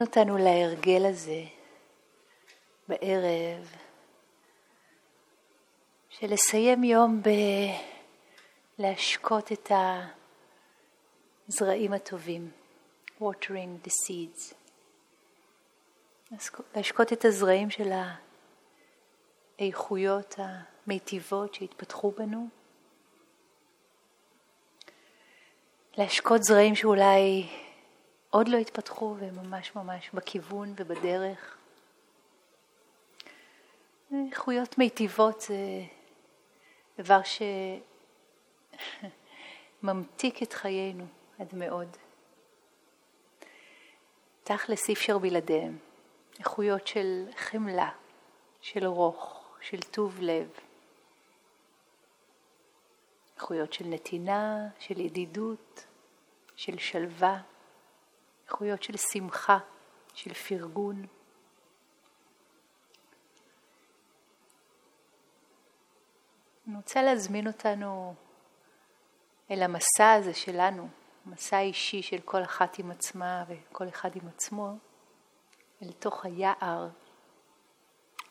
אותנו להרגל הזה בערב של לסיים יום בלהשקות את הזרעים הטובים, watering the seeds, להשקות את הזרעים של האיכויות המיטיבות שהתפתחו בנו, להשקות זרעים שאולי עוד לא התפתחו והם ממש ממש בכיוון ובדרך. איכויות מיטיבות זה דבר שממתיק את חיינו עד מאוד. תכלס אי אפשר בלעדיהם. איכויות של חמלה, של רוך, של טוב לב. איכויות של נתינה, של ידידות, של שלווה. איכויות של שמחה, של פרגון. אני רוצה להזמין אותנו אל המסע הזה שלנו, מסע אישי של כל אחת עם עצמה וכל אחד עם עצמו, אל תוך היער,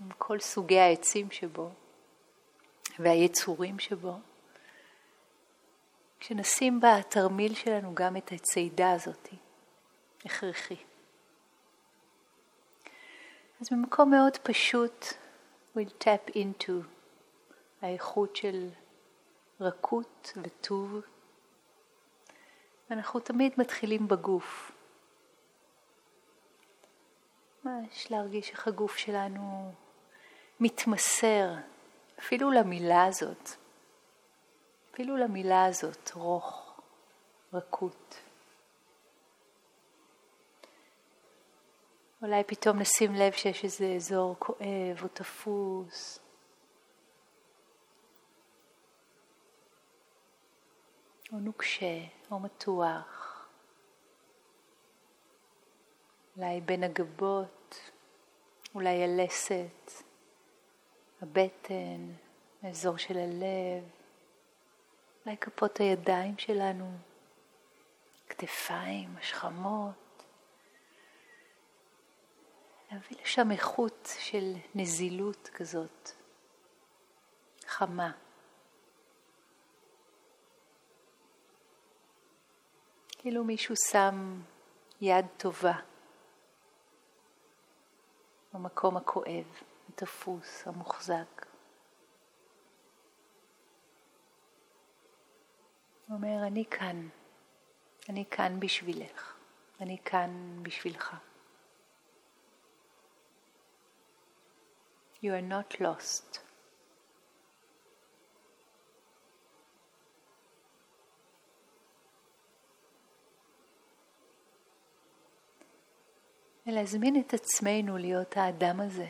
עם כל סוגי העצים שבו והיצורים שבו. כשנשים בתרמיל שלנו גם את הצידה הזאתי. הכרחי. אז במקום מאוד פשוט, we'll tap into האיכות של רכות וטוב. ואנחנו תמיד מתחילים בגוף. ממש להרגיש איך הגוף שלנו מתמסר, אפילו למילה הזאת, אפילו למילה הזאת, רוך, רכות. אולי פתאום נשים לב שיש איזה אזור כואב או תפוס. או נוקשה או מתוח. אולי בין הגבות, אולי הלסת, הבטן, האזור של הלב, אולי כפות הידיים שלנו, כתפיים, השכמות. להביא לשם איכות של נזילות כזאת, חמה. כאילו מישהו שם יד טובה במקום הכואב, התפוס, המוחזק. הוא אומר, אני כאן, אני כאן בשבילך, אני כאן בשבילך. You are not lost. ולהזמין את עצמנו להיות האדם הזה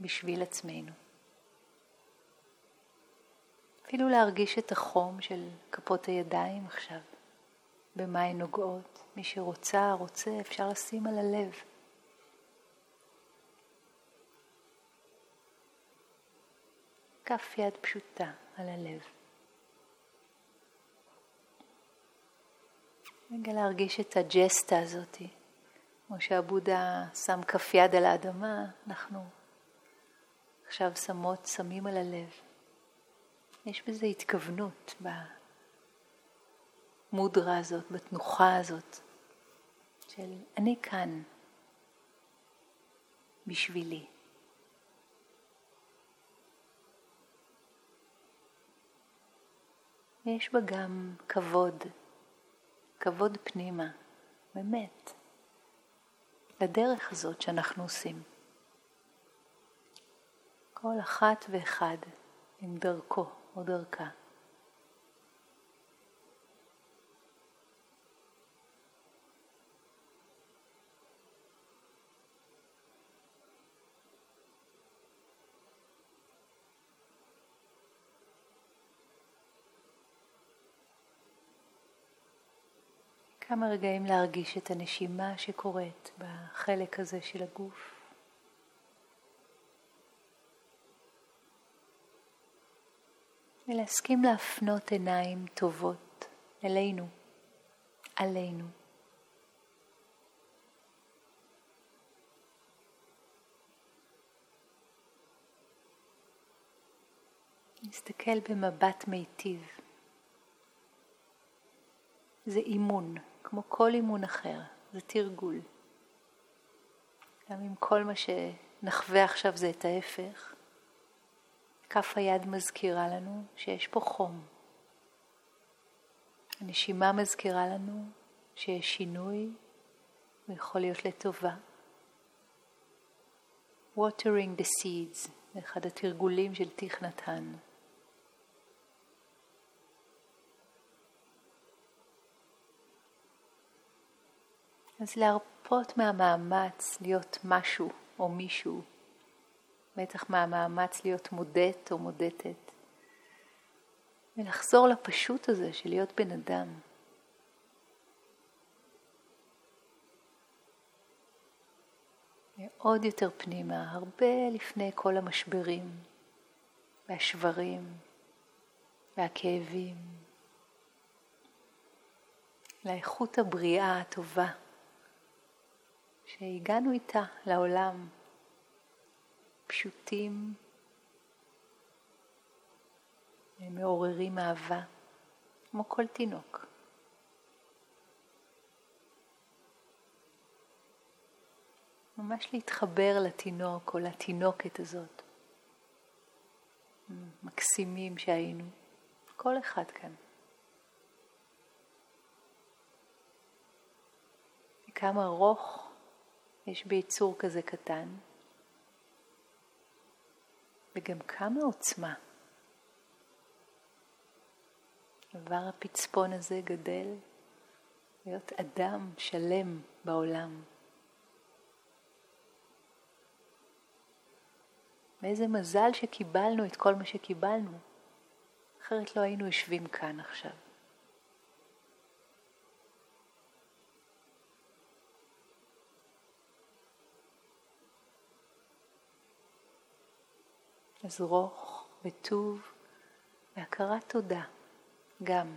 בשביל עצמנו. אפילו להרגיש את החום של כפות הידיים עכשיו, במה הן נוגעות. מי שרוצה, רוצה, אפשר לשים על הלב. כף יד פשוטה על הלב. רגע להרגיש את הג'סטה הזאתי. כמו שהבודה שם כף יד על האדמה, אנחנו עכשיו שמות, שמים על הלב. יש בזה התכוונות במודרה הזאת, בתנוחה הזאת, של אני כאן בשבילי. יש בה גם כבוד, כבוד פנימה, באמת, לדרך הזאת שאנחנו עושים. כל אחת ואחד עם דרכו או דרכה. כמה רגעים להרגיש את הנשימה שקורית בחלק הזה של הגוף. ולהסכים להפנות עיניים טובות אלינו, עלינו. נסתכל במבט מיטיב. זה אימון. כמו כל אימון אחר, זה תרגול. גם אם כל מה שנחווה עכשיו זה את ההפך, כף היד מזכירה לנו שיש פה חום. הנשימה מזכירה לנו שיש שינוי, ויכול להיות לטובה. watering the seeds, זה אחד התרגולים של תיך אז להרפות מהמאמץ להיות משהו או מישהו, בטח מהמאמץ להיות מודט או מודטת, ולחזור לפשוט הזה של להיות בן אדם. עוד יותר פנימה, הרבה לפני כל המשברים והשברים והכאבים, לאיכות הבריאה הטובה. שהגענו איתה לעולם, פשוטים, מעוררים אהבה, כמו כל תינוק. ממש להתחבר לתינוק או לתינוקת הזאת. מקסימים שהיינו, כל אחד כאן. כמה רוך יש ביצור כזה קטן, וגם כמה עוצמה. עבר הפצפון הזה גדל להיות אדם שלם בעולם. ואיזה מזל שקיבלנו את כל מה שקיבלנו, אחרת לא היינו יושבים כאן עכשיו. אז וטוב והכרת תודה גם.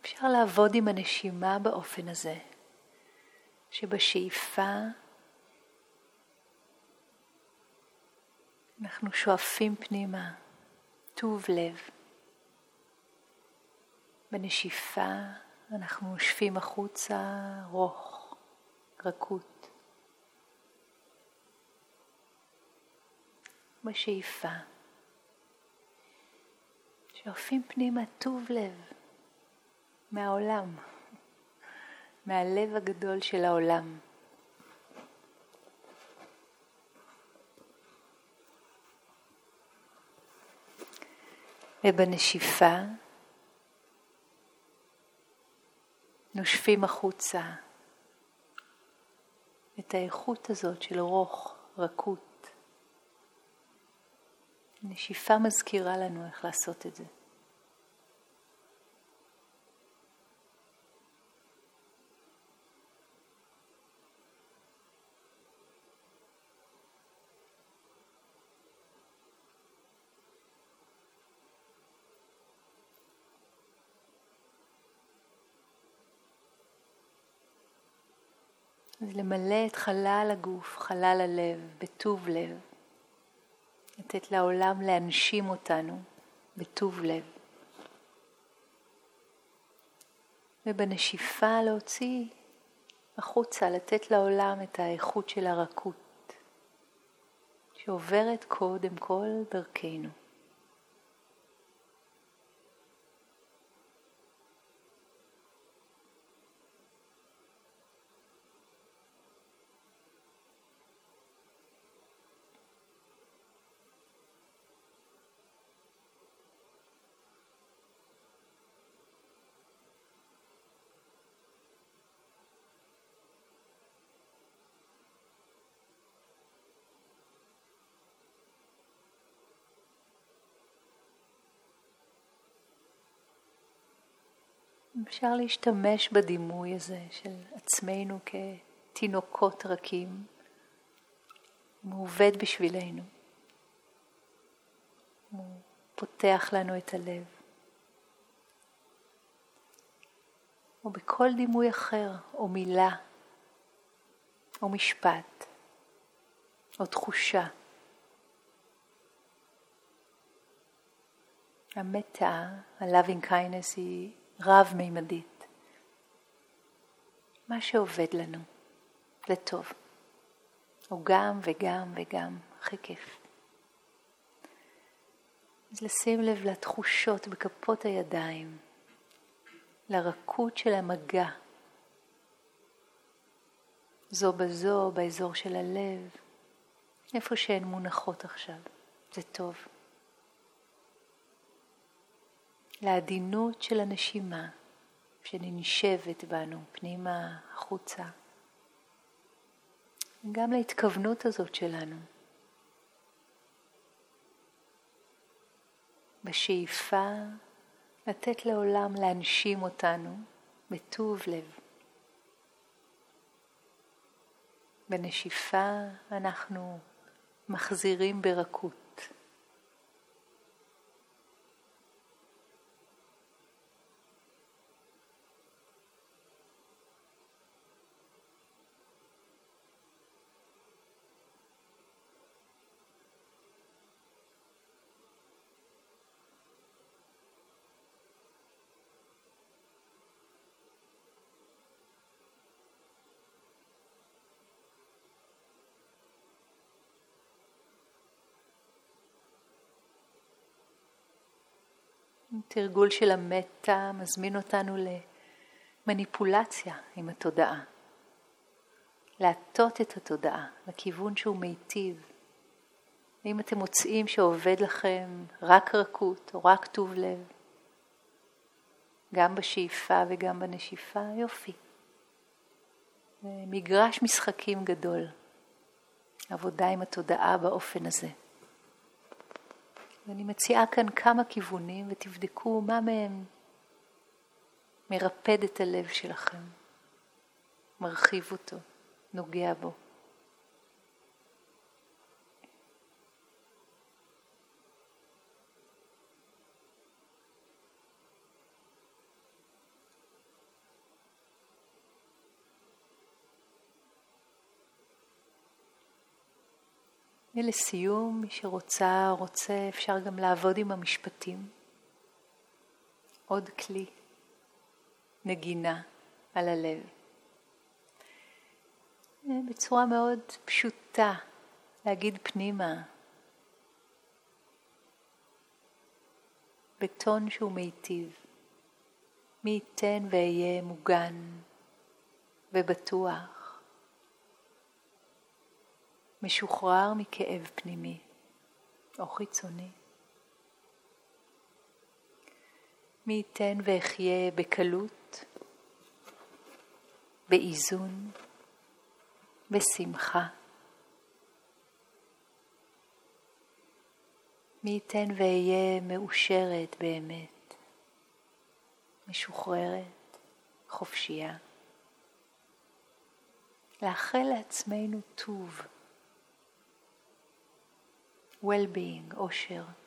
אפשר לעבוד עם הנשימה באופן הזה, שבשאיפה אנחנו שואפים פנימה, טוב לב. בנשיפה אנחנו נושפים החוצה רוך, רכות. בשאיפה שואפים פנימה טוב לב מהעולם, מהלב הגדול של העולם. ובנשיפה נושפים החוצה את האיכות הזאת של רוך, רכות. נשיפה מזכירה לנו איך לעשות את זה. אז למלא את חלל הגוף, חלל הלב, בטוב לב. לתת לעולם להנשים אותנו בטוב לב. ובנשיפה להוציא החוצה, לתת לעולם את האיכות של הרכות, שעוברת קודם כל דרכנו. אפשר להשתמש בדימוי הזה של עצמנו כתינוקות רכים, הוא עובד בשבילנו. הוא פותח לנו את הלב. או בכל דימוי אחר, או מילה, או משפט, או תחושה. המטה, ה-loving kindness היא רב-מימדית. מה שעובד לנו, זה טוב. הוא גם וגם וגם, הכי כיף. אז לשים לב לתחושות בכפות הידיים, לרכות של המגע, זו בזו, באזור של הלב, איפה שהן מונחות עכשיו, זה טוב. לעדינות של הנשימה שננשבת בנו פנימה, החוצה. גם להתכוונות הזאת שלנו. בשאיפה לתת לעולם להנשים אותנו בטוב לב. בנשיפה אנחנו מחזירים ברכות. תרגול של המטה מזמין אותנו למניפולציה עם התודעה. להטות את התודעה לכיוון שהוא מיטיב. אם אתם מוצאים שעובד לכם רק רכות או רק טוב לב, גם בשאיפה וגם בנשיפה, יופי. מגרש משחקים גדול, עבודה עם התודעה באופן הזה. ואני מציעה כאן כמה כיוונים ותבדקו מה מהם מרפד את הלב שלכם, מרחיב אותו, נוגע בו. ולסיום, מי שרוצה, רוצה, אפשר גם לעבוד עם המשפטים. עוד כלי, נגינה על הלב. בצורה מאוד פשוטה, להגיד פנימה, בטון שהוא מיטיב. מי ייתן ואהיה מוגן ובטוח. משוחרר מכאב פנימי או חיצוני. מי ייתן ואחיה בקלות, באיזון, בשמחה. מי ייתן ואהיה מאושרת באמת, משוחררת, חופשייה. לאחל לעצמנו טוב. well being, Osher. Oh,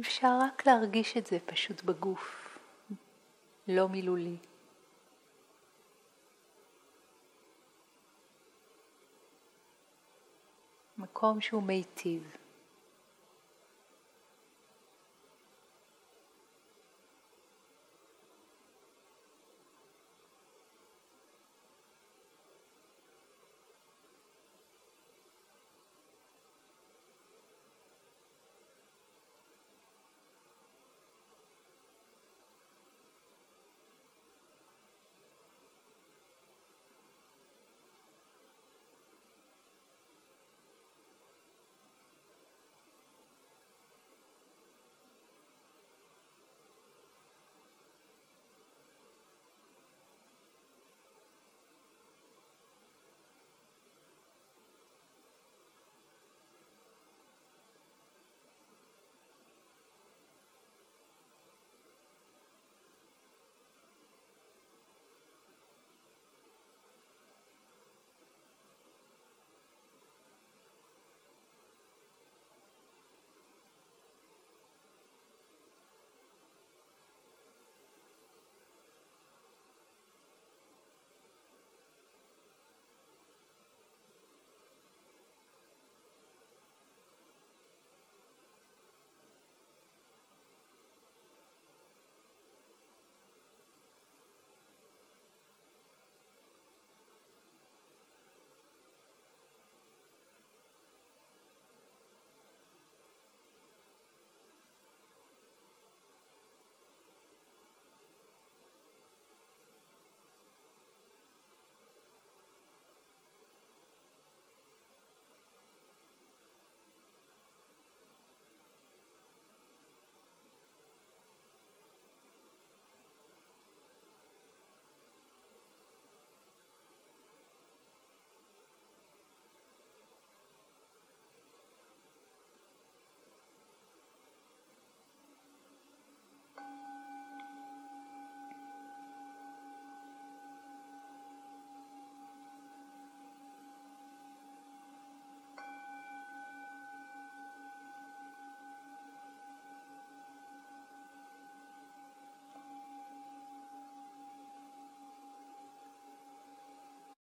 אפשר רק להרגיש את זה פשוט בגוף, לא מילולי. מקום שהוא מיטיב.